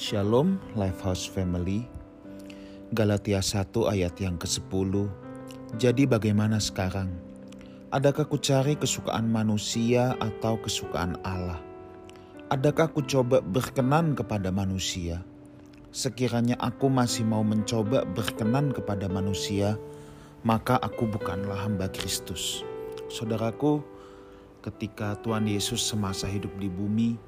Shalom Lifehouse Family Galatia 1 ayat yang ke-10 Jadi bagaimana sekarang? Adakah ku cari kesukaan manusia atau kesukaan Allah? Adakah ku coba berkenan kepada manusia? Sekiranya aku masih mau mencoba berkenan kepada manusia, maka aku bukanlah hamba Kristus. Saudaraku, ketika Tuhan Yesus semasa hidup di bumi,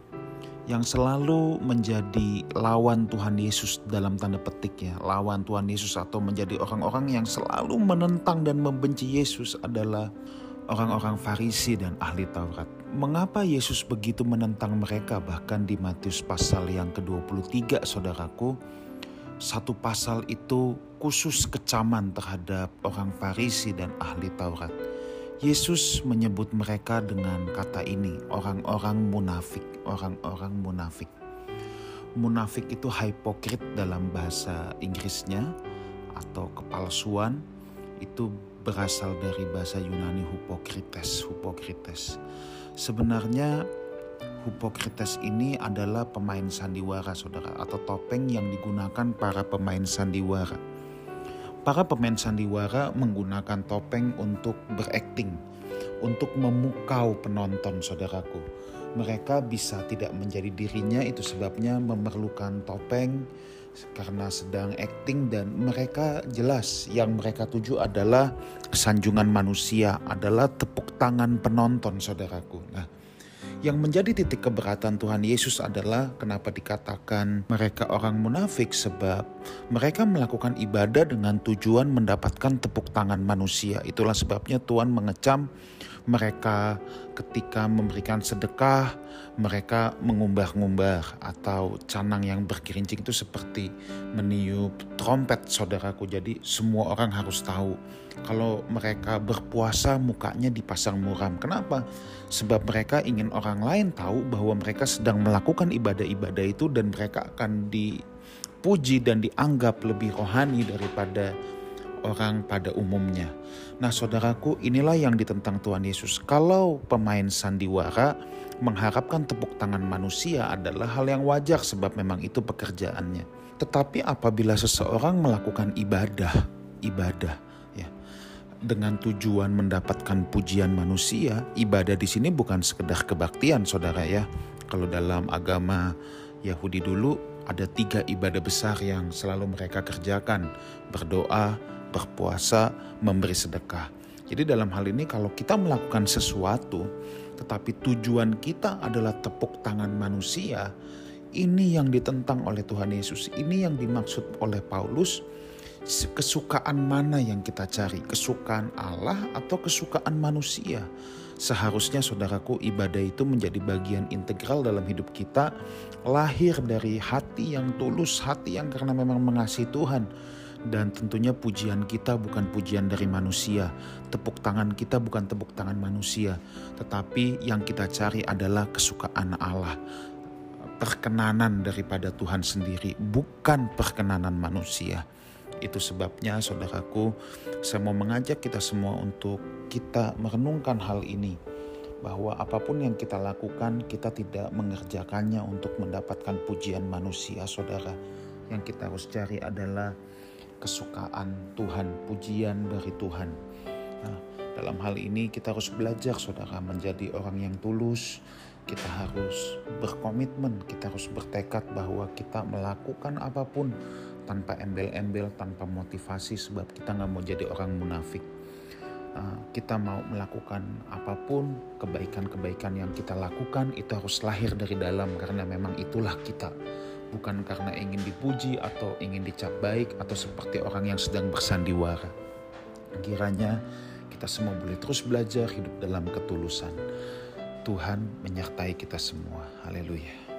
yang selalu menjadi lawan Tuhan Yesus dalam tanda petik ya, lawan Tuhan Yesus atau menjadi orang-orang yang selalu menentang dan membenci Yesus adalah orang-orang Farisi dan ahli Taurat. Mengapa Yesus begitu menentang mereka bahkan di Matius pasal yang ke-23 saudaraku, satu pasal itu khusus kecaman terhadap orang Farisi dan ahli Taurat. Yesus menyebut mereka dengan kata ini, orang-orang munafik, orang-orang munafik. Munafik itu hypocrite dalam bahasa Inggrisnya atau kepalsuan itu berasal dari bahasa Yunani hypocrites, hypocrites. Sebenarnya hypocrites ini adalah pemain sandiwara saudara atau topeng yang digunakan para pemain sandiwara Para pemain sandiwara menggunakan topeng untuk berakting, untuk memukau penonton saudaraku. Mereka bisa tidak menjadi dirinya itu sebabnya memerlukan topeng karena sedang acting dan mereka jelas yang mereka tuju adalah sanjungan manusia, adalah tepuk tangan penonton saudaraku. Nah, yang menjadi titik keberatan Tuhan Yesus adalah kenapa dikatakan mereka orang munafik sebab mereka melakukan ibadah dengan tujuan mendapatkan tepuk tangan manusia. Itulah sebabnya Tuhan mengecam mereka ketika memberikan sedekah, mereka mengumbar-ngumbar atau canang yang bergerincing itu seperti meniup trompet saudaraku. Jadi semua orang harus tahu kalau mereka berpuasa mukanya dipasang muram. Kenapa? Sebab mereka ingin orang lain tahu bahwa mereka sedang melakukan ibadah-ibadah itu dan mereka akan dipuji dan dianggap lebih rohani daripada orang pada umumnya. Nah, saudaraku, inilah yang ditentang Tuhan Yesus. Kalau pemain sandiwara mengharapkan tepuk tangan manusia adalah hal yang wajar sebab memang itu pekerjaannya. Tetapi apabila seseorang melakukan ibadah, ibadah dengan tujuan mendapatkan pujian manusia, ibadah di sini bukan sekedar kebaktian, Saudara ya. Kalau dalam agama Yahudi dulu ada tiga ibadah besar yang selalu mereka kerjakan, berdoa, berpuasa, memberi sedekah. Jadi dalam hal ini kalau kita melakukan sesuatu tetapi tujuan kita adalah tepuk tangan manusia, ini yang ditentang oleh Tuhan Yesus. Ini yang dimaksud oleh Paulus kesukaan mana yang kita cari, kesukaan Allah atau kesukaan manusia. Seharusnya saudaraku ibadah itu menjadi bagian integral dalam hidup kita, lahir dari hati yang tulus, hati yang karena memang mengasihi Tuhan. Dan tentunya pujian kita bukan pujian dari manusia, tepuk tangan kita bukan tepuk tangan manusia, tetapi yang kita cari adalah kesukaan Allah, perkenanan daripada Tuhan sendiri, bukan perkenanan manusia. Itu sebabnya saudaraku, saya mau mengajak kita semua untuk kita merenungkan hal ini bahwa apa pun yang kita lakukan, kita tidak mengerjakannya untuk mendapatkan pujian manusia, saudara. Yang kita harus cari adalah kesukaan Tuhan, pujian dari Tuhan. Nah, dalam hal ini kita harus belajar saudara menjadi orang yang tulus, kita harus berkomitmen, kita harus bertekad bahwa kita melakukan apa pun tanpa embel-embel, tanpa motivasi sebab kita nggak mau jadi orang munafik. Uh, kita mau melakukan apa pun kebaikan-kebaikan yang kita lakukan itu harus lahir dari dalam karena memang itulah kita bukan karena ingin dipuji atau ingin dicap baik atau seperti orang yang sedang bersandiwara. Kiranya kita semua boleh terus belajar hidup dalam ketulusan. Tuhan menyertai kita semua. Haleluya.